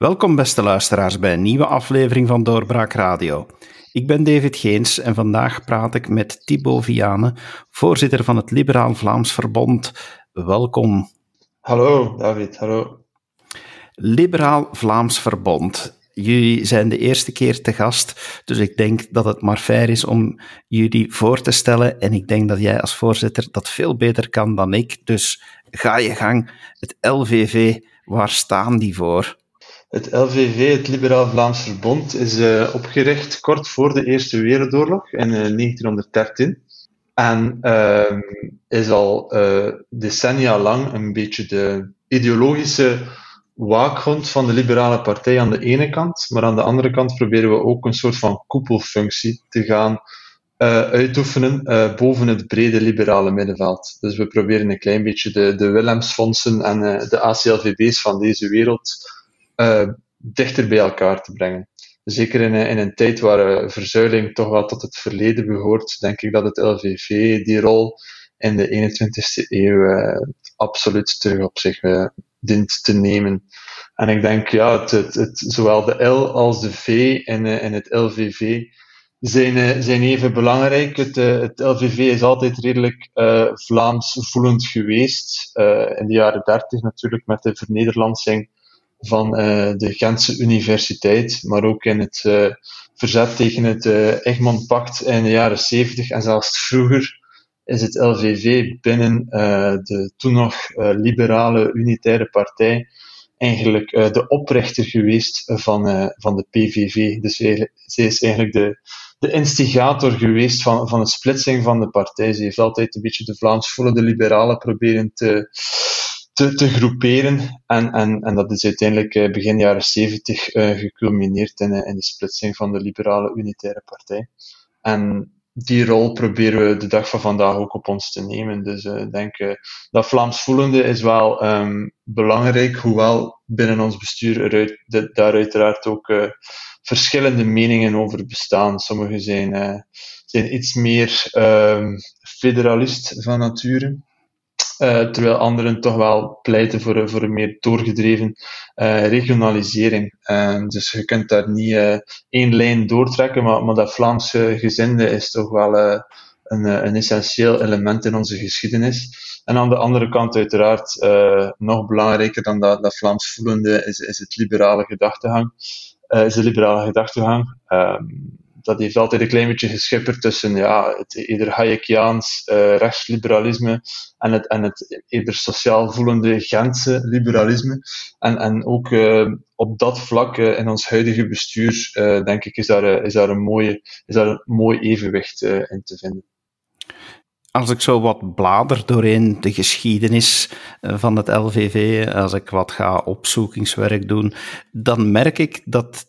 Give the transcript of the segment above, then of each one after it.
Welkom beste luisteraars bij een nieuwe aflevering van Doorbraak Radio. Ik ben David Geens en vandaag praat ik met Thibaut Viane, voorzitter van het Liberaal Vlaams Verbond. Welkom. Hallo David, hallo. Liberaal Vlaams Verbond. Jullie zijn de eerste keer te gast, dus ik denk dat het maar fair is om jullie voor te stellen. En ik denk dat jij als voorzitter dat veel beter kan dan ik. Dus ga je gang. Het LVV, waar staan die voor? Het LVV, het Liberaal Vlaams Verbond, is uh, opgericht kort voor de Eerste Wereldoorlog in uh, 1913. En uh, is al uh, decennia lang een beetje de ideologische waakhond van de Liberale Partij aan de ene kant, maar aan de andere kant proberen we ook een soort van koepelfunctie te gaan uitoefenen boven het brede liberale middenveld. Dus we proberen een klein beetje de, de Willemsfondsen en de ACLVB's van deze wereld dichter bij elkaar te brengen. Zeker in, in een tijd waar verzuiling toch wel tot het verleden behoort, denk ik dat het LVV die rol in de 21ste eeuw absoluut terug op zich dient te nemen. En ik denk, ja, het, het, zowel de L als de V in, in het LVV zijn, zijn even belangrijk. Het, het LVV is altijd redelijk Vlaams voelend geweest. In de jaren dertig natuurlijk met de vernederlandsing van uh, de Gentse Universiteit, maar ook in het verzet tegen het Egmond-pact in de jaren zeventig en zelfs vroeger is het LVV binnen de toen nog liberale unitaire partij eigenlijk de oprichter geweest van, van de PVV. Dus zij is eigenlijk de, de instigator geweest van, van de splitsing van de partij. Ze heeft altijd een beetje de Vlaams voelende liberalen proberen te, te, te groeperen. En, en, en dat is uiteindelijk eh, begin jaren zeventig uh, geculmineerd in, in de splitsing van de liberale unitaire partij. En die rol proberen we de dag van vandaag ook op ons te nemen. Dus ik denk dat Vlaams voelende is wel um, belangrijk, hoewel binnen ons bestuur eruit, daar uiteraard ook verschillende meningen over bestaan. Sommigen zijn, zijn iets meer um, federalist van nature. Uh, terwijl anderen toch wel pleiten voor, voor een meer doorgedreven uh, regionalisering. Uh, dus je kunt daar niet één lijn doortrekken, maar, maar dat Vlaamse gezinde is toch wel een, een essentieel element in onze geschiedenis. En aan de andere kant, uiteraard, nog belangrijker dan dat, dat Vlaams voelende, is, is het liberale gedachtegang is de liberale gedachtegang. Um, dat heeft altijd een klein beetje geschipperd tussen ja, het eerder Hayekiaans uh, rechtsliberalisme en het, en het eerder sociaal voelende Gentse liberalisme. En, en ook uh, op dat vlak uh, in ons huidige bestuur, denk ik, is daar, is daar, een, mooie, is daar een mooi evenwicht in te vinden als ik zo wat blader doorheen de geschiedenis eh, van het LVV, als ik wat ga opzoekingswerk doen, dan merk ik dat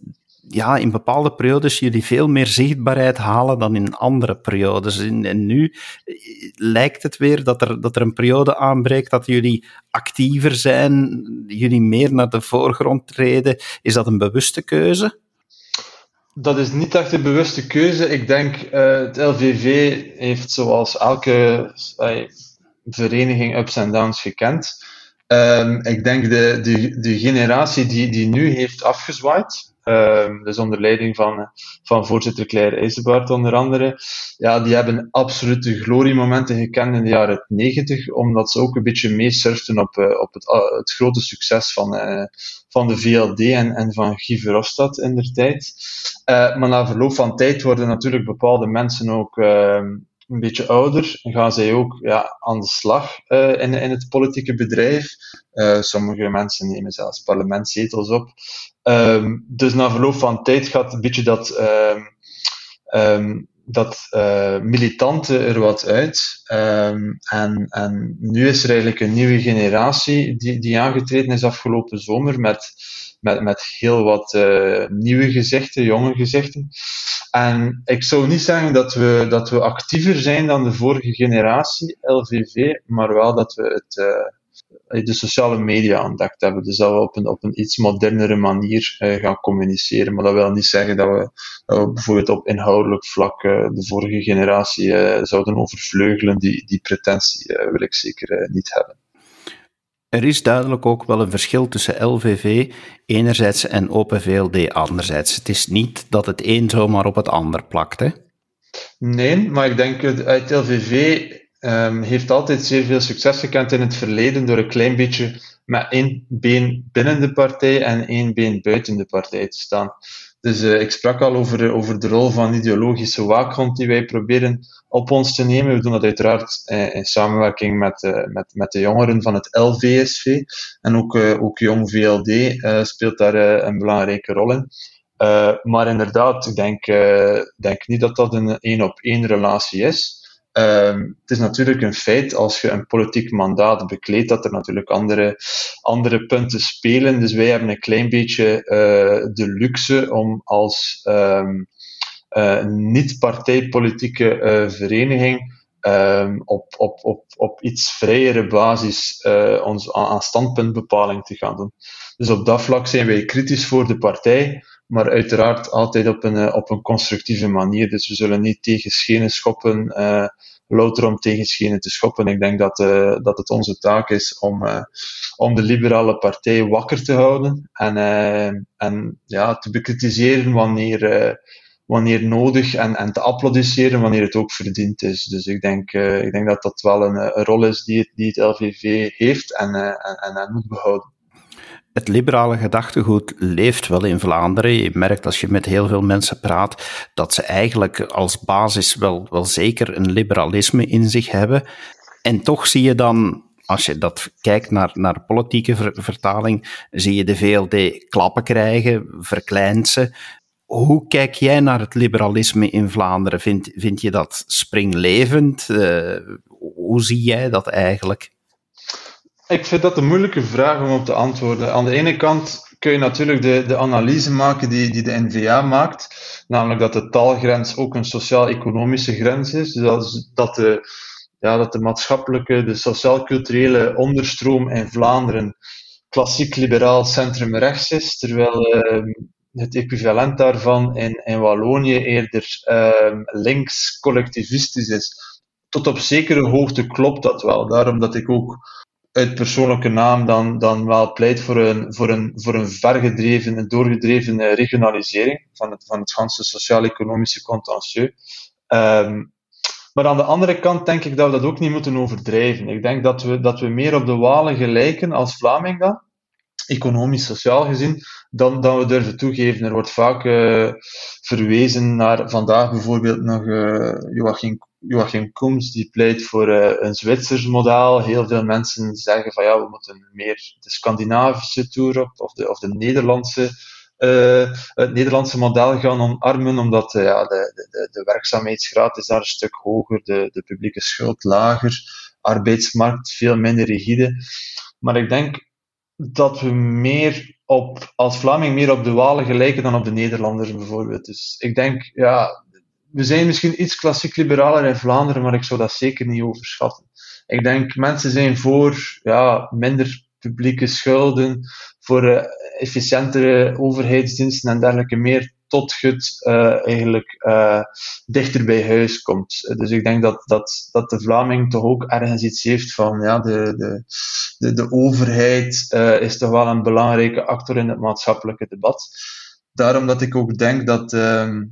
ja, in bepaalde periodes jullie veel meer zichtbaarheid halen dan in andere periodes. En nu eh, lijkt het weer dat er, dat er een periode aanbreekt dat jullie actiever zijn, jullie meer naar de voorgrond treden. Is dat een bewuste keuze? Dat is niet echt een bewuste keuze. Ik denk, uh, het LVV heeft zoals elke uh, vereniging ups en downs gekend. Um, ik denk de, de, de generatie die, die nu heeft afgezwaaid, Um, dus onder leiding van, van voorzitter Claire IJzerbaard onder andere. Ja, die hebben absolute gloriemomenten gekend in de jaren 90, omdat ze ook een beetje meesurften op, uh, op het, uh, het grote succes van, uh, van de VLD en, en van Guy Verhofstadt in der tijd. maar na verloop van tijd worden natuurlijk bepaalde mensen ook ehm, een beetje ouder, gaan zij ook ja, aan de slag in, in het politieke bedrijf. Sommige mensen nemen zelfs parlementszetels op. Um, dus na verloop van tijd gaat een beetje dat, um, dat uh, er wat uit. en, en nu is er eigenlijk een nieuwe generatie die, die aangetreden is afgelopen zomer met, met, met heel wat uh, nieuwe gezichten, jonge gezichten. En ik zou niet zeggen dat we, dat we actiever zijn dan de vorige generatie LVV, maar wel dat we het, uh, de sociale media ontdekt hebben. Dus dat we op een, op een iets modernere manier uh, gaan communiceren. Maar dat wil niet zeggen dat we, dat we bijvoorbeeld op inhoudelijk vlak uh, de vorige generatie zouden overvleugelen. Die, die pretentie wil ik zeker niet hebben. Er is duidelijk ook wel een verschil tussen LVV enerzijds en Open VLD anderzijds. Het is niet dat het een zomaar op het ander plakt, hè? Nee, maar ik denk dat het LVV um, heeft altijd zeer veel succes gekend in het verleden door een klein beetje met één been binnen de partij en één been buiten de partij te staan. Dus uh, ik sprak al over, over de rol van ideologische waakhond die wij proberen op ons te nemen. We doen dat uiteraard uh, in samenwerking met, met, met de jongeren van het LVSV. En ook, ook Jong VLD speelt daar een belangrijke rol in. maar inderdaad, ik denk, denk niet dat dat een één op één relatie is. Um, het is natuurlijk een feit, als je een politiek mandaat bekleedt, dat er natuurlijk andere, andere punten spelen. Dus wij hebben een klein beetje uh, de luxe om als um, uh, niet-partijpolitieke uh, vereniging um, op, op, op, op iets vrijere basis ons aan standpuntbepaling te gaan doen. Dus op dat vlak zijn wij kritisch voor de partij, maar uiteraard altijd op een, op een constructieve manier. Dus we zullen niet tegen schenen schoppen, uh, louter om tegen schenen te schoppen. Ik denk dat, uh, dat het onze taak is om, om de liberale partij wakker te houden en, en ja, te bekritiseren wanneer, wanneer nodig en, en te applaudisseren wanneer het ook verdiend is. Dus ik denk, ik denk dat dat wel een, rol is die het, die het LVV heeft en, en, en moet behouden het liberale gedachtegoed leeft wel in Vlaanderen. Je merkt als je met heel veel mensen praat dat ze eigenlijk als basis wel, wel zeker een liberalisme in zich hebben. En toch zie je dan, als je dat kijkt naar, naar politieke vertaling, zie je de VLD klappen krijgen, verkleint ze. Hoe kijk jij naar het liberalisme in Vlaanderen? Vind, vind je dat springlevend? Uh, hoe zie jij dat eigenlijk? Ik vind dat een moeilijke vraag om op te antwoorden. Aan de ene kant kun je natuurlijk de, de analyse maken die, die de NVA maakt, namelijk dat de taalgrens ook een sociaal-economische grens is. Dus dat, dat, de, ja, dat de maatschappelijke, de sociaal-culturele onderstroom in Vlaanderen klassiek liberaal centrum rechts is, terwijl uh, het equivalent daarvan in, in Wallonië eerder uh, links collectivistisch is. Tot op zekere hoogte klopt dat wel. Daarom dat ik ook uit persoonlijke naam dan, dan wel pleit voor een, voor een, voor een vergedreven en doorgedreven eh, regionalisering van het, van het ganse sociaal-economische contentieux. Um, maar aan de andere kant denk ik dat we dat ook niet moeten overdrijven. Ik denk dat we, dat we meer op de Walen gelijken als Vlamingen, economisch, sociaal gezien, dan, dan we durven toegeven. Er wordt vaak uh, verwezen naar vandaag bijvoorbeeld nog uh, Joachim Joachim Koems die pleit voor uh, een Zwitsers model. Heel veel mensen zeggen van ja, we moeten meer de Scandinavische tour op of de, of de Nederlandse, uh, het Nederlandse model gaan omarmen, omdat uh, ja, de, de, de werkzaamheidsgraad is daar een stuk hoger, de, de publieke schuld lager, arbeidsmarkt veel minder rigide. Maar ik denk dat we meer op, als Vlaming meer op de Walen gelijken dan op de Nederlanders bijvoorbeeld. Dus ik denk, ja, we zijn misschien iets klassiek liberaler in Vlaanderen, maar ik zou dat zeker niet overschatten. Ik denk, mensen zijn voor ja, minder publieke schulden, voor uh, efficiëntere overheidsdiensten en dergelijke meer tot het uh, eigenlijk uh, dichter bij huis komt. Dus ik denk dat, dat, dat de Vlaming toch ook ergens iets heeft van ja, de, de, de, de overheid is toch wel een belangrijke actor in het maatschappelijke debat. Daarom dat ik ook denk dat ehm,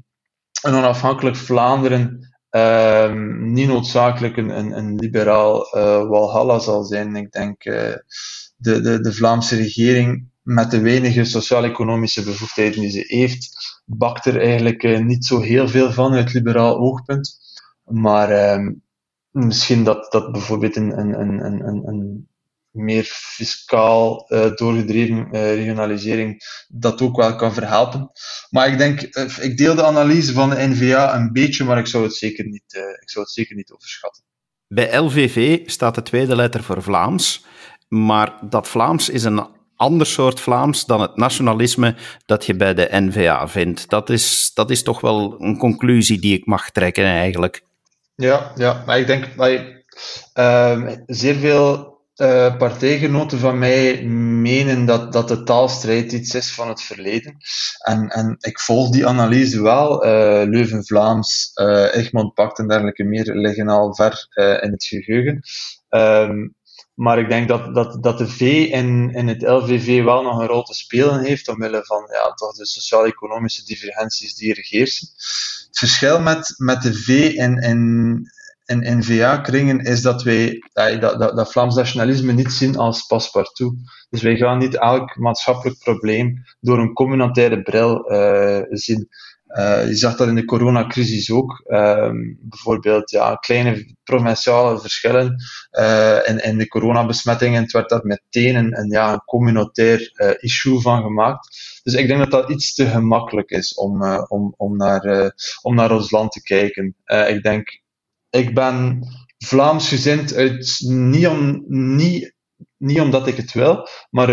een onafhankelijk Vlaanderen um, niet noodzakelijk een, een, een liberaal uh, Walhalla zal zijn. Ik denk uh, de, de, de Vlaamse regering met de weinige sociaal-economische bevoegdheden die ze heeft, bakt er eigenlijk uh, niet zo heel veel van uit liberaal oogpunt. Maar um, misschien dat, dat bijvoorbeeld een, een, een, een, een meer fiscaal uh, doorgedreven uh, regionalisering dat ook wel kan verhelpen. Maar ik denk, uh, ik deel de analyse van de NVA een beetje, maar ik zou het zeker niet, ik zou het zeker niet overschatten. Bij LVV staat de tweede letter voor Vlaams, maar dat Vlaams is een ander soort Vlaams dan het nationalisme dat je bij de NVA vindt. Dat is, dat is toch wel een conclusie die ik mag trekken eigenlijk. Ja, ja maar ik denk dat uh, zeer veel uh, partijgenoten van mij menen dat, dat de taalstrijd iets is van het verleden. En, en ik volg die analyse wel. Uh, Leuven-Vlaams, uh, Egmond Pact en dergelijke meer liggen al ver in het geheugen. Um, Maar ik denk dat, dat, dat de V in, in het LVV wel nog een rol te spelen heeft, omwille van ja, toch de sociaal-economische divergenties die er heersen. Het verschil met, met de V in, in, in N-VA-kringen is dat wij dat, dat, dat, Vlaams nationalisme niet zien als paspartout. Dus wij gaan niet elk maatschappelijk probleem door een communautaire bril uh, zien. Uh, je zag dat in de coronacrisis ook. Uh, bijvoorbeeld ja, kleine provinciale verschillen uh, in, in de coronabesmettingen. Het werd daar meteen een, een, ja, een communautair issue van gemaakt. Dus ik denk dat dat iets te gemakkelijk is om, om, om, naar, om naar ons land te kijken. ik denk ik ben Vlaams gezind uit, niet, om, niet, niet omdat ik het wil, maar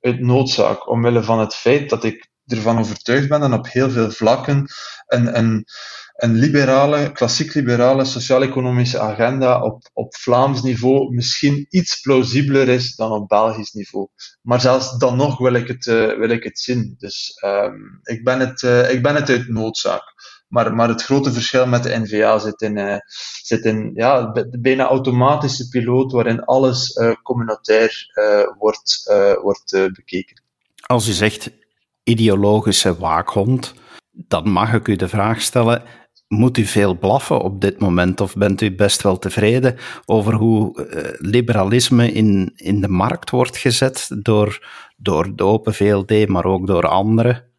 uit, noodzaak. Omwille van het feit dat ik ervan overtuigd ben dat op heel veel vlakken een, een, een liberale, klassiek liberale sociaal-economische agenda op, op Vlaams niveau misschien iets plausibeler is dan op Belgisch niveau. Maar zelfs dan nog wil ik het, uh, wil ik het zien. Dus um, ik, ben het, uh, ik ben het uit noodzaak. Maar, maar het grote verschil met de NVA zit in, uh, zit in ja, de bijna automatische piloot waarin alles uh, communautair uh, wordt, wordt bekeken. Als u zegt ideologische waakhond, dan mag ik u de vraag stellen: moet u veel blaffen op dit moment of bent u best wel tevreden over hoe liberalisme in, in de markt wordt gezet door, door de Open VLD, maar ook door anderen?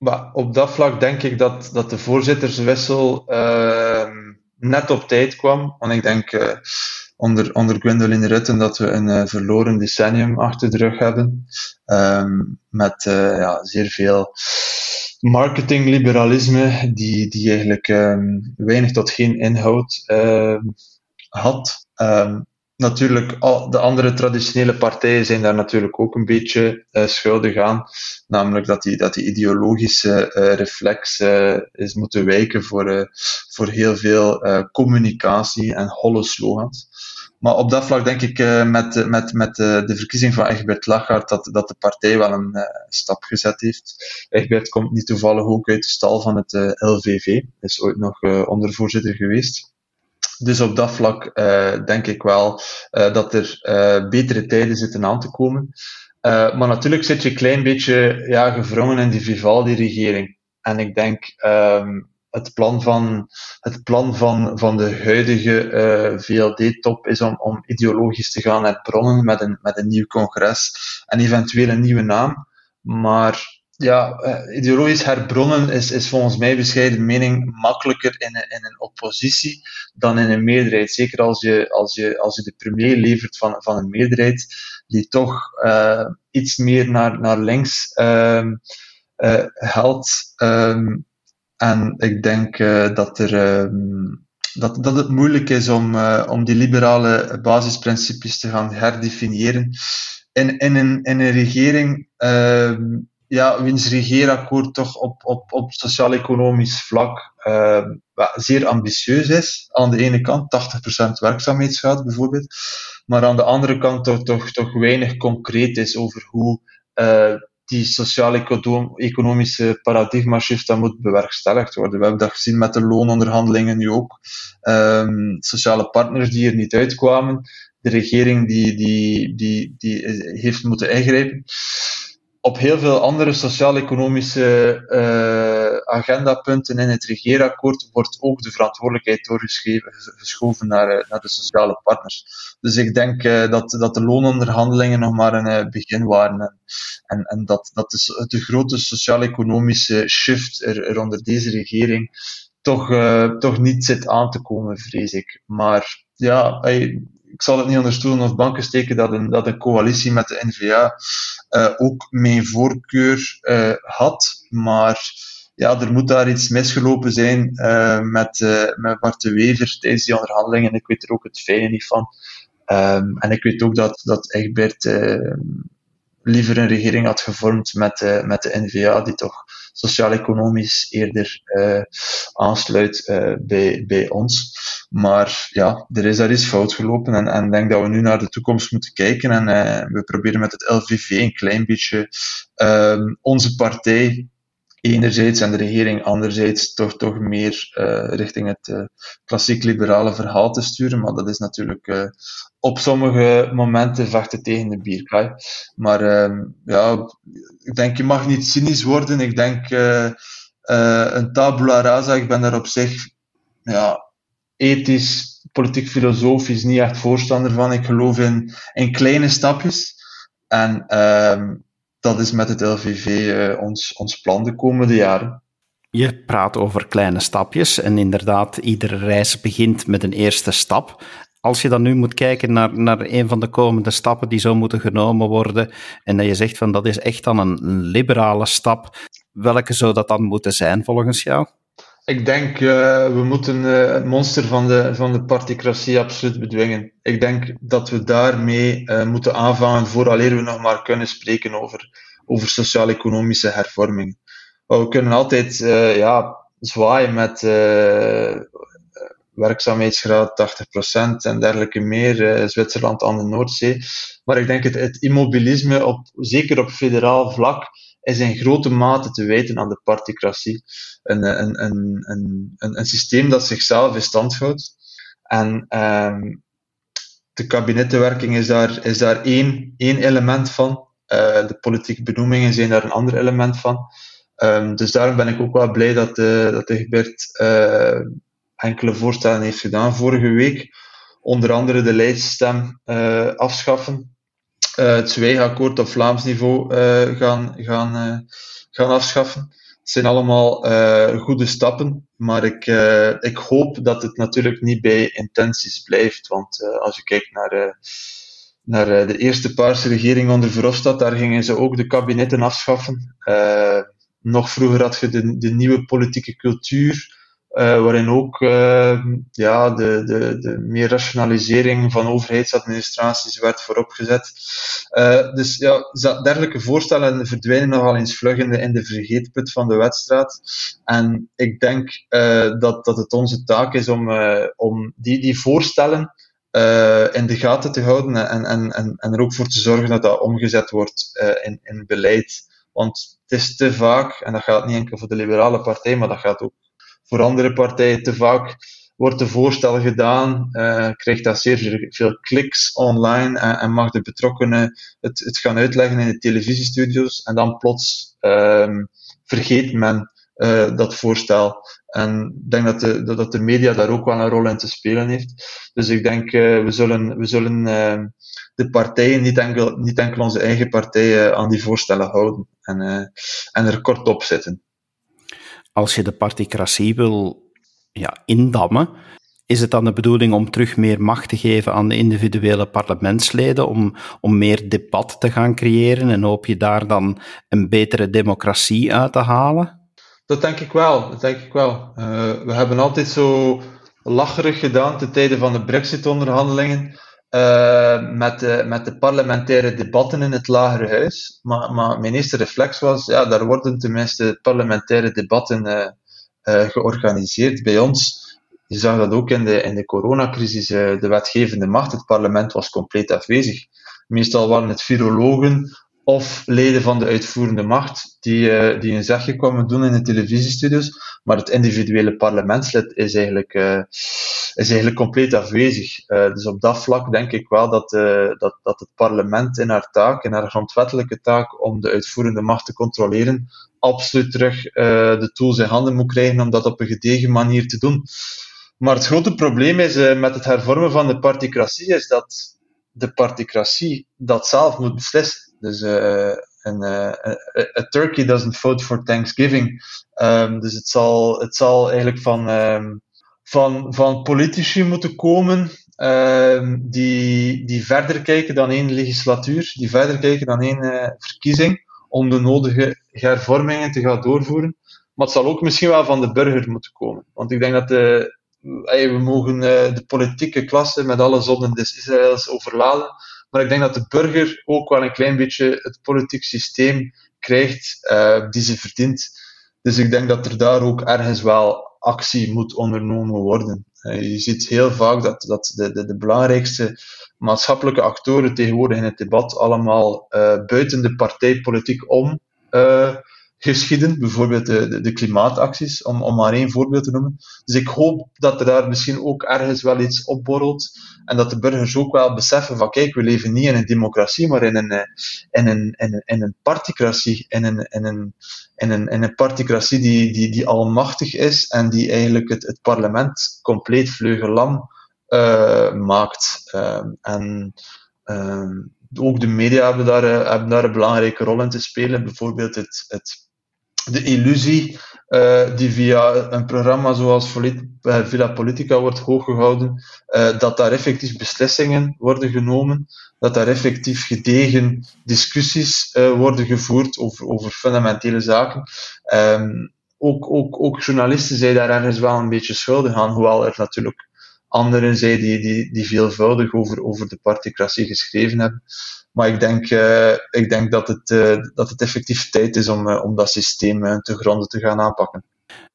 Maar op dat vlak denk ik dat, dat de voorzitterswissel uh, net op tijd kwam. Want ik denk uh, onder, onder Gwendolyn Rutten dat we een uh, verloren decennium achter de rug hebben. Um, met uh, ja, zeer veel marketingliberalisme, die, die eigenlijk um, weinig tot geen inhoud had. Natuurlijk, de andere traditionele partijen zijn daar natuurlijk ook een beetje uh, schuldig aan. Namelijk dat die, dat die ideologische uh, reflex uh, is moeten wijken voor, voor heel veel communicatie en holle slogans. Maar op dat vlak denk ik met, met, met de verkiezing van Egbert Lachart dat, dat de partij wel een stap gezet heeft. Egbert komt niet toevallig ook uit de stal van het LVV, is ooit nog ondervoorzitter geweest. Dus op dat vlak uh, denk ik wel uh, dat er uh, betere tijden zitten aan te komen. maar natuurlijk zit je een klein beetje ja, gevrongen in die Vivaldi-regering. En ik denk um, het plan van, het plan van, van de huidige VLD-top is om, om ideologisch te gaan naar bronnen met een, met een nieuw congres en eventueel een nieuwe naam. Maar ja, uh, ideologisch herbronnen is, is volgens mij bescheiden mening makkelijker in een, in een oppositie dan in een meerderheid. Zeker als je, als je, als je de premier levert van, van een meerderheid die toch uh, iets meer naar, naar links uh, helpt. Um, en ik denk dat, er, um, dat, dat het moeilijk is om, om die liberale basisprincipes te gaan herdefiniëren. In, in, een, in een regering ja, wiens regeerakkoord toch op, op, op sociaal-economisch vlak uh, zeer ambitieus is. Aan de ene kant 80% werkzaamheidsgraad bijvoorbeeld, maar aan de andere kant toch, toch, toch weinig concreet is over hoe uh, die sociaal-economische paradigma-shift dan moet bewerkstelligd worden. We hebben dat gezien met de loononderhandelingen nu ook. Um, sociale partners die er niet uitkwamen, de regering die, die, die, die heeft moeten ingrijpen op heel veel andere sociaal-economische uh, agendapunten in het regeerakkoord wordt ook de verantwoordelijkheid doorgeschoven naar, uh, naar de sociale partners. Dus ik denk uh, dat, dat de loononderhandelingen nog maar een begin waren en, en, dat, de, de grote sociaal-economische shift er, er, onder deze regering toch, toch niet zit aan te komen, vrees ik. Maar ja, ik zal het niet onder stoelen of banken steken dat een, dat een coalitie met de NVA uh, ook mijn voorkeur uh, had. Maar ja, er moet daar iets misgelopen zijn uh, met, met Bart de Wever tijdens die onderhandelingen. Ik weet er ook het fijne niet van. Um, en ik weet ook dat, dat Egbert liever een regering had gevormd met, met de NVA, die toch sociaal-economisch eerder uh, aansluit uh, bij, bij ons. Maar ja, er is daar iets fout gelopen en, en ik denk dat we nu naar de toekomst moeten kijken en uh, we proberen met het LVV een klein beetje ehm, onze partij enerzijds en de regering anderzijds toch, toch meer uh, richting het uh, klassiek liberale verhaal te sturen. Maar dat is natuurlijk uh, op sommige momenten vechten tegen de bierkaai. Maar uh, ja, ik denk, je mag niet cynisch worden. Ik denk, een tabula rasa, ik ben daar op zich ja, ethisch, politiek-filosofisch niet echt voorstander van. Ik geloof in, in kleine stapjes. En ehm, dat is met het LVV uh, ons, ons plan de komende jaren. Je praat over kleine stapjes en inderdaad, iedere reis begint met een eerste stap. Als je dan nu moet kijken naar, naar een van de komende stappen die zo moeten genomen worden, en dat je zegt van dat is echt dan een liberale stap, welke zou dat dan moeten zijn volgens jou? Ik denk, uh, we moeten uh, het monster van de, van de particratie absoluut bedwingen. Ik denk dat we daarmee uh, moeten aanvangen vooraleer we nog maar kunnen spreken over, over sociaal-economische hervormingen. we kunnen altijd ja, zwaaien met werkzaamheidsgraad 80% en dergelijke meer, Zwitserland aan de Noordzee. Maar ik denk het, het immobilisme, op, zeker op federaal vlak, is in grote mate te wijten aan de particratie. Een, een, een, een, een, systeem dat zichzelf in stand houdt. En um, de kabinettenwerking is daar, is daar één, één element van. Uh, de politieke benoemingen zijn daar een ander element van. Um, dus daarom ben ik ook wel blij dat de, dat de Gebert uh, enkele voorstellen heeft gedaan vorige week. Onder andere de leidsstem uh, afschaffen. Eh, het zwijgakkoord op Vlaams niveau eh, gaan, gaan, eh, gaan afschaffen. Het zijn allemaal goede stappen, maar ik, ik hoop dat het natuurlijk niet bij intenties blijft. Want als je kijkt naar naar de eerste Paarse regering onder Verhofstadt, daar gingen ze ook de kabinetten afschaffen. Nog vroeger had je de, de nieuwe politieke cultuur, uh, waarin ook uh, ja, de, de, de meer rationalisering van overheidsadministraties werd vooropgezet. Uh, dus ja, dergelijke voorstellen verdwijnen nogal eens vlug in de, vergeetput van de wedstrijd. En ik denk dat, dat het onze taak is om, om die, die voorstellen in de gaten te houden en, en, en, en er ook voor te zorgen dat dat omgezet wordt in, in beleid. Want het is te vaak, en dat gaat niet enkel voor de liberale partij, maar dat gaat ook voor andere partijen te vaak wordt de voorstel gedaan, uh, krijgt dat zeer veel kliks online en, mag de betrokkenen het, het gaan uitleggen in de televisiestudio's en dan plots um, vergeet men uh, dat voorstel. En ik denk dat de, dat de media daar ook wel een rol in te spelen heeft. Dus ik denk, uh, we zullen, we zullen uh, de partijen, niet enkel, niet enkel onze eigen partijen, aan die voorstellen houden en, en er kort op zitten als je de particratie wil ja, indammen, is het dan de bedoeling om terug meer macht te geven aan de individuele parlementsleden, om, om meer debat te gaan creëren en hoop je daar dan een betere democratie uit te halen? Dat denk ik wel. Dat denk ik wel. Uh, we hebben altijd zo lacherig gedaan ten tijde van de Brexit-onderhandelingen. Uh, met, de, met de parlementaire debatten in het lagere huis. Maar, maar mijn eerste reflex was, ja, daar worden tenminste parlementaire debatten uh, uh, georganiseerd. Bij ons, je zag dat ook in de, in de coronacrisis, de wetgevende macht, het parlement was compleet afwezig. Meestal waren het virologen of leden van de uitvoerende macht die, uh, die een zegje kwamen doen in de televisiestudios. Maar het individuele parlementslid is eigenlijk, uh, is eigenlijk compleet afwezig. Uh, dus op dat vlak denk ik wel dat, dat, dat het parlement in haar taak, in haar grondwettelijke taak om de uitvoerende macht te controleren, absoluut terug de tools in handen moet krijgen om dat op een gedegen manier te doen. Maar het grote probleem is met het hervormen van de particratie is dat de particratie dat zelf moet beslissen. Dus een, uh, a turkey doesn't vote for Thanksgiving. Um, dus het zal, het zal eigenlijk van, um, van, van politici moeten komen um, die, die verder kijken dan één legislatuur, die verder kijken dan één verkiezing, om de nodige hervormingen te gaan doorvoeren. Maar het zal ook misschien wel van de burger moeten komen. Want ik denk dat we mogen de politieke klasse met alle zonden des Israëls overladen. Maar ik denk dat de burger ook wel een klein beetje het politiek systeem krijgt uh, die ze verdient. Dus ik denk dat er daar ook ergens wel actie moet ondernomen worden. Uh, je ziet heel vaak dat, dat de, de, de, belangrijkste maatschappelijke actoren tegenwoordig in het debat allemaal uh, buiten de partijpolitiek om geschieden, bijvoorbeeld de, de, klimaatacties, om, om maar één voorbeeld te noemen. Dus ik hoop dat er daar misschien ook ergens wel iets opborrelt en dat de burgers ook wel beseffen van kijk, we leven niet in een democratie, maar in een, in een, in een, in een particratie, in een, in een, in een, in een particratie die, die, die almachtig is en die eigenlijk het, het parlement compleet vleugelam uh, maakt. Uh, en uh, ook de media hebben daar, hebben daar een belangrijke rol in te spelen. Bijvoorbeeld het, het de illusie uh, die via een programma zoals eh, Villa Politica wordt hooggehouden, uh, dat daar effectief beslissingen worden genomen, dat daar effectief gedegen discussies worden gevoerd over, over fundamentele zaken. Um, ook, ook, ook journalisten zijn daar ergens wel een beetje schuldig aan, hoewel er natuurlijk anderen zijn die, die, die veelvuldig over, over de particratie geschreven hebben. Maar ik denk, uh, ik denk dat, het, uh, dat het effectief tijd is om, uh, om dat systeem te gronden te gaan aanpakken.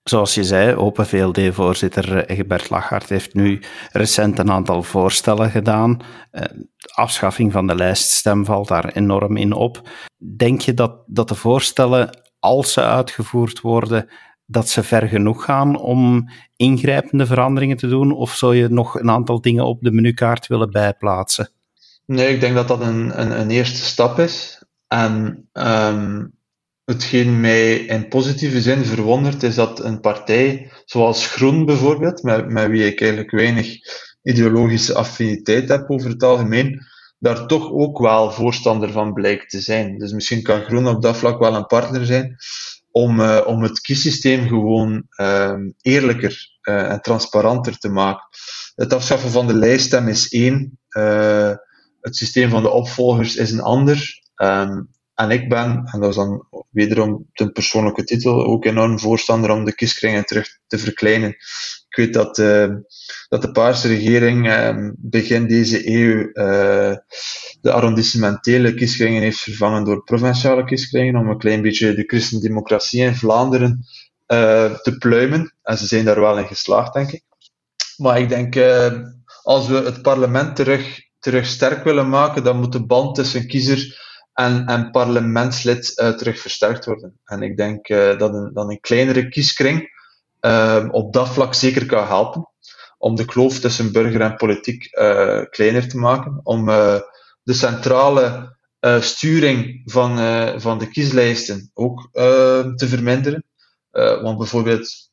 Zoals je zei, Open VLD-voorzitter Egbert Lachart heeft nu recent een aantal voorstellen gedaan. afschaffing van de lijststem valt daar enorm in op. Denk je dat, dat de voorstellen, als ze uitgevoerd worden, dat ze ver genoeg gaan om ingrijpende veranderingen te doen? Of zou je nog een aantal dingen op de menukaart willen bijplaatsen? Nee, ik denk dat dat een, een, een eerste stap is. En um, hetgeen mij in positieve zin verwondert, is dat een partij zoals Groen bijvoorbeeld, met, met wie ik eigenlijk weinig ideologische affiniteit heb over het algemeen, daar toch ook wel voorstander van blijkt te zijn. Dus misschien kan Groen op dat vlak wel een partner zijn om, uh, om het kiessysteem gewoon uh, eerlijker uh, en transparanter te maken. Het afschaffen van de lijststem is één. Uh, het systeem van de opvolgers is een ander. Um, en ik ben, en dat is dan wederom ten persoonlijke titel, ook enorm voorstander om de kieskringen terug te verkleinen. Ik weet dat, uh, dat de Paarse regering uh, begin deze eeuw uh, de arrondissementele kieskringen heeft vervangen door provinciale kieskringen, om een klein beetje de christendemocratie in Vlaanderen te pluimen. En ze zijn daar wel in geslaagd, denk ik. Maar ik denk, als we het parlement terug terug sterk willen maken, dan moet de band tussen kiezer en, en parlementslid uh, terug versterkt worden. En ik denk uh, dat, een, een kleinere kieskring uh, op dat vlak zeker kan helpen om de kloof tussen burger en politiek kleiner te maken, om de centrale sturing van, van de kieslijsten ook te verminderen. want bijvoorbeeld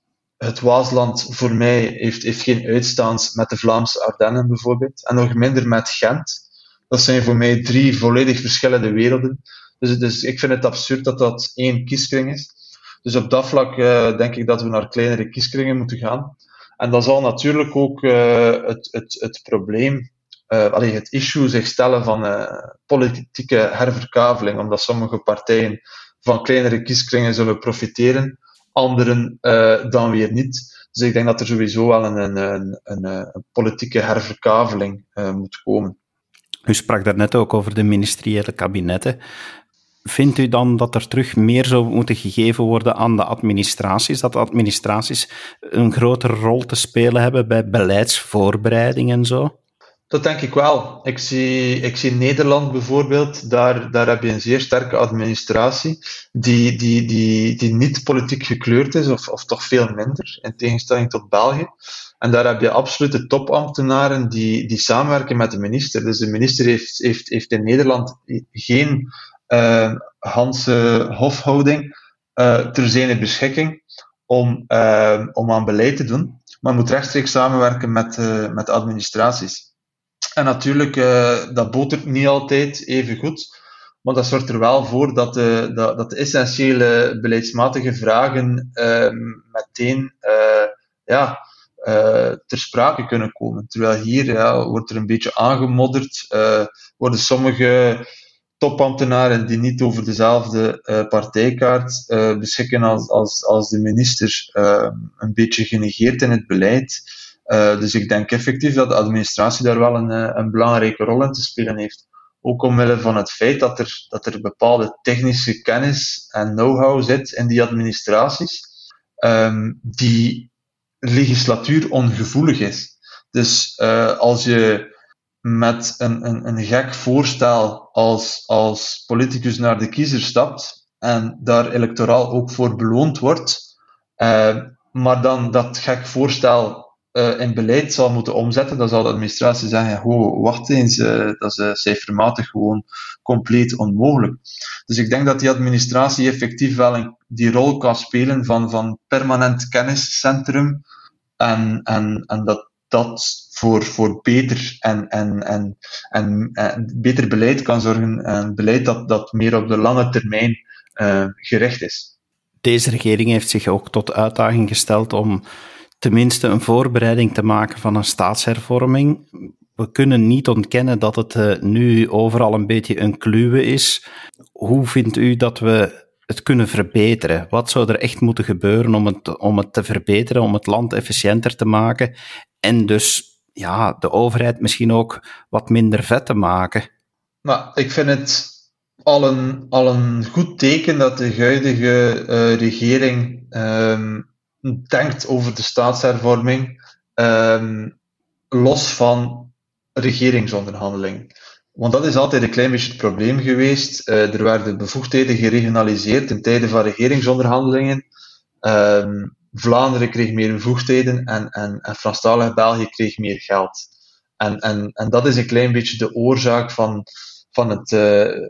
het Waasland voor mij heeft, heeft geen uitstaans met de Vlaamse Ardennen bijvoorbeeld. En nog minder met Gent. Dat zijn voor mij drie volledig verschillende werelden. Dus, ik vind het absurd dat dat één kieskring is. Dus op dat vlak uh, denk ik dat we naar kleinere kieskringen moeten gaan. En dat zal natuurlijk ook uh, het, het, het probleem, uh, het issue zich stellen van politieke herverkaveling, omdat sommige partijen van kleinere kieskringen zullen profiteren anderen uh, dan weer niet. Dus ik denk dat er sowieso wel een, een, een, een, een politieke herverkaveling uh, moet komen. U sprak daarnet ook over de ministeriële kabinetten. Vindt u dan dat er terug meer zou moeten gegeven worden aan de administraties? Dat de administraties een grotere rol te spelen hebben bij beleidsvoorbereiding en zo? Dat denk ik wel. Ik zie, Nederland bijvoorbeeld, daar, daar heb je een zeer sterke administratie, die, die, die, die niet politiek gekleurd is, of, of toch veel minder, in tegenstelling tot België. En daar heb je absolute topambtenaren die, die samenwerken met de minister. Dus de minister heeft, heeft, heeft in Nederland geen uh, Hanse hofhouding uh, ter zijn beschikking om, uh, om aan beleid te doen, maar moet rechtstreeks samenwerken met, met administraties. En natuurlijk, uh, dat botert niet altijd even goed. Maar dat zorgt er wel voor dat de, dat, dat de essentiële beleidsmatige vragen uh, meteen uh, ja, ter sprake kunnen komen. Terwijl hier wordt er een beetje aangemodderd, worden sommige topambtenaren die niet over dezelfde partijkaart beschikken als, als, als de minister een beetje genegeerd in het beleid. Uh, dus ik denk effectief dat de administratie daar wel een, eh, een belangrijke rol in te spelen heeft. Ook omwille van het feit dat er, dat er bepaalde technische kennis en know-how zit in die administraties, um, die legislatuur ongevoelig is. Dus uh, als je met een, een, een gek voorstel als, als politicus naar de kiezer stapt, en daar electoraal ook voor beloond wordt, maar dan dat gek voorstel uh, in beleid zal moeten omzetten, dan zal de administratie zeggen, oh, wacht eens, uh, dat is cijfermatig gewoon compleet onmogelijk. Dus ik denk dat die administratie effectief wel een, die rol kan spelen van, van permanent kenniscentrum en, en, en dat dat voor, voor beter en, en, en, en, en beter beleid kan zorgen. En beleid dat, dat meer op de lange termijn gericht is. Deze regering heeft zich ook tot uitdaging gesteld om tenminste een voorbereiding te maken van een staatshervorming. We kunnen niet ontkennen dat het uh, nu overal een beetje een kluwe is. Hoe vindt u dat we het kunnen verbeteren? Wat zou er echt moeten gebeuren om het, om het te verbeteren, om het land efficiënter te maken en dus ja, de overheid misschien ook wat minder vet te maken? Nou, ik vind het al een, al een goed teken dat de huidige uh, regering um, denkt over de staatshervorming, um, los van regeringsonderhandeling. Want dat is altijd een klein beetje het probleem geweest. Uh, er werden bevoegdheden geregionaliseerd in tijden van regeringsonderhandelingen. Um, Vlaanderen kreeg meer bevoegdheden en, en, en Franstalig België kreeg meer geld. En, en, en dat is een klein beetje de oorzaak van, van, het, uh,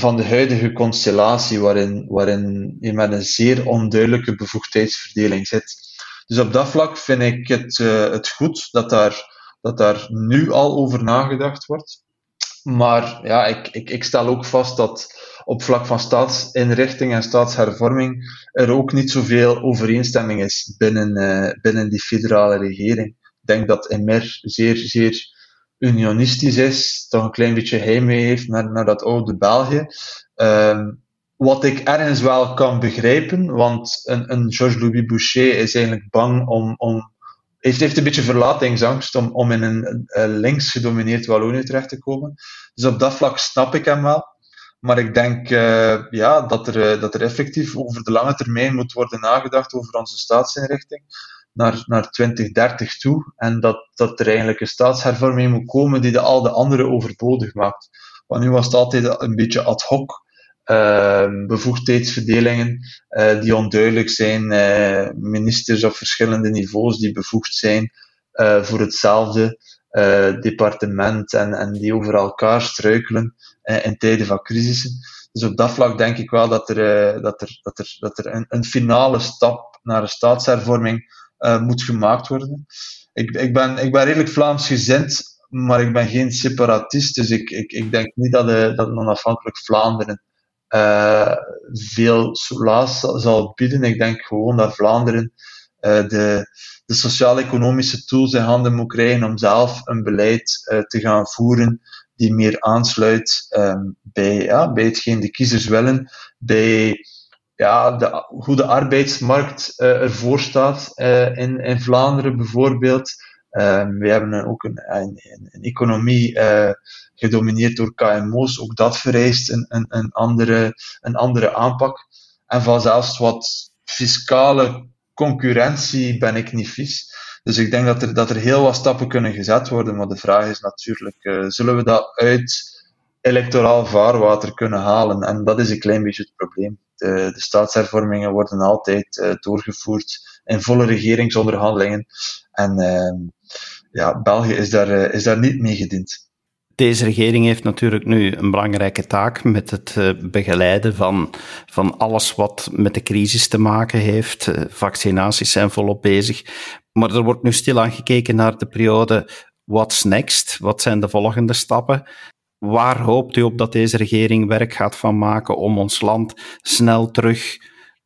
van de huidige constellatie, waarin, waarin je met een zeer onduidelijke bevoegdheidsverdeling zit. Dus op dat vlak vind ik het, uh, het goed dat daar, dat daar nu al over nagedacht wordt. Maar ja, ik, ik, ik stel ook vast dat op vlak van staatsinrichting en staatshervorming er ook niet zoveel overeenstemming is binnen, uh, binnen die federale regering. Ik denk dat Emer zeer, zeer unionistisch is, toch een klein beetje heimwee heeft naar, naar dat oude België. Um, wat ik ergens wel kan begrijpen, want een, een Georges-Louis Boucher is eigenlijk bang om, om heeft, heeft een beetje verlatingsangst om, om in een, links gedomineerd Wallonië terecht te komen. Dus op dat vlak snap ik hem wel. Maar ik denk uh, ja, dat, er, eh, dat er effectief over de lange termijn moet worden nagedacht over onze staatsinrichting naar, naar 2030 toe. En dat, dat er eigenlijk een staatshervorming moet komen die de, al de andere overbodig maakt. Want nu was het altijd een beetje ad hoc. Uh, bevoegdheidsverdelingen uh, die onduidelijk zijn, uh, ministers op verschillende niveaus die bevoegd zijn voor hetzelfde departement en, en die over elkaar struikelen in tijden van crisissen. Dus op dat vlak denk ik wel dat er, dat er, dat er, dat er een, een finale stap naar een staatshervorming moet gemaakt worden. Ik, ik, ben, ik ben redelijk Vlaams gezind, maar ik ben geen separatist, dus ik, ik, ik denk niet dat, de, dat een onafhankelijk Vlaanderen uh, veel soelaas zal bieden. Ik denk gewoon dat Vlaanderen uh, de, de sociaal-economische tools in handen moet krijgen om zelf een beleid uh, te gaan voeren die meer aansluit um, bij, ja, bij hetgeen de kiezers willen, bij ja, hoe de arbeidsmarkt uh, ervoor staat uh, in, in Vlaanderen bijvoorbeeld. Um, we hebben ook een, een, een economie uh, gedomineerd door KMO's. Ook dat vereist een, een, een, andere, een andere aanpak. En van zelfs wat fiscale concurrentie ben ik niet vies. Dus ik denk dat er, dat er heel wat stappen kunnen gezet worden. Maar de vraag is natuurlijk, zullen we dat uit electoraal vaarwater kunnen halen? En dat is een klein beetje het probleem. De, de staatshervormingen worden altijd uh, doorgevoerd in volle regeringsonderhandelingen. En uh, ja, België is daar, is daar niet mee gediend. Deze regering heeft natuurlijk nu een belangrijke taak met het eh, begeleiden van, van alles wat met de crisis te maken heeft. Eh, vaccinaties zijn volop bezig. Maar er wordt nu stilaan gekeken naar de periode what's next? Wat zijn de volgende stappen? Waar hoopt u op dat deze regering werk gaat van maken om ons land snel terug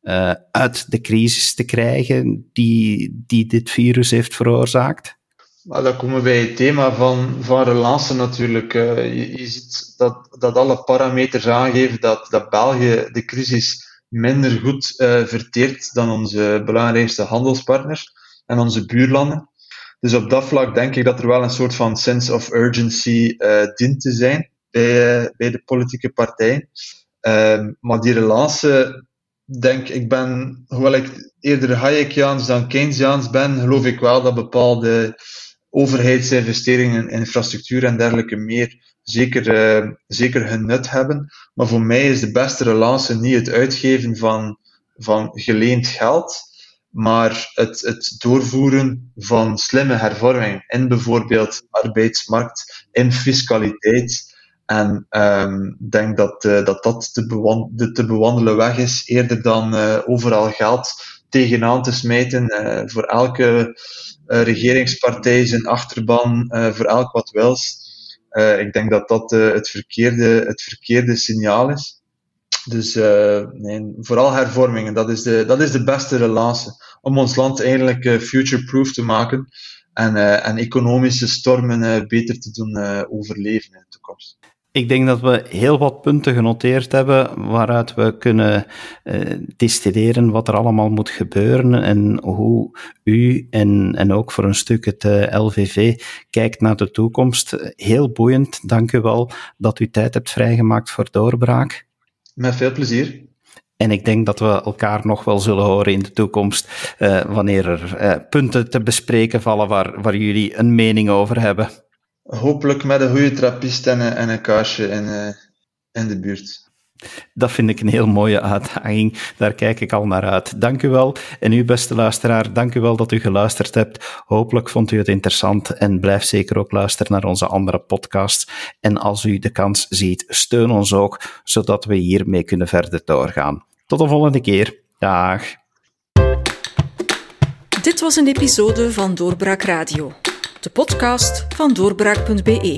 uh, uit de crisis te krijgen die, die dit virus heeft veroorzaakt? Maar dan komen we bij het thema van, van relance natuurlijk. Uh, je, ziet dat, dat alle parameters aangeven dat, dat België de crisis minder goed uh, verteert dan onze belangrijkste handelspartners en onze buurlanden. Dus op dat vlak denk ik dat er wel een soort van sense of urgency uh, dient te zijn bij, bij de politieke partijen. Ehm, maar die relance, denk ik ben, hoewel ik eerder Hayekiaans dan Keynesiaans ben, geloof ik wel dat bepaalde overheidsinvesteringen in infrastructuur en dergelijke meer zeker, uh, zeker hun nut hebben. Maar voor mij is de beste relatie niet het uitgeven van, van geleend geld, maar het, het doorvoeren van slimme hervormingen in bijvoorbeeld arbeidsmarkt, in fiscaliteit. En ik denk dat, uh, dat dat de, de, te bewandelen weg is, eerder dan uh, overal geld tegenaan te smijten uh, voor elke regeringspartij zijn achterban, voor elk wat wils. ik denk dat dat het, verkeerde, het verkeerde signaal is. Dus uh, nee, vooral hervormingen, dat is, de, dat is de beste relatie om ons land eigenlijk uh, future-proof te maken en, uh, en economische stormen beter te doen overleven in de toekomst. Ik denk dat we heel wat punten genoteerd hebben waaruit we kunnen distilleren wat er allemaal moet gebeuren en hoe u en, en ook voor een stuk het LVV kijkt naar de toekomst. Heel boeiend. Dank u wel dat u tijd hebt vrijgemaakt voor doorbraak. Met veel plezier. En ik denk dat we elkaar nog wel zullen horen in de toekomst, uh, wanneer er uh, punten te bespreken vallen waar, waar jullie een mening over hebben. Hopelijk met een goede trappist en, en een kaarsje in, uh, in de buurt. Dat vind ik een heel mooie uitdaging. Daar kijk ik al naar uit. Dank u wel. En u, beste luisteraar, dank u wel dat u geluisterd hebt. Hopelijk vond u het interessant en blijf zeker ook luisteren naar onze andere podcasts. En als u de kans ziet, steun ons ook, zodat we hiermee kunnen verder doorgaan. Tot de volgende keer. Dag. Dit was een episode van Doorbraak Radio, de podcast van doorbraak.be.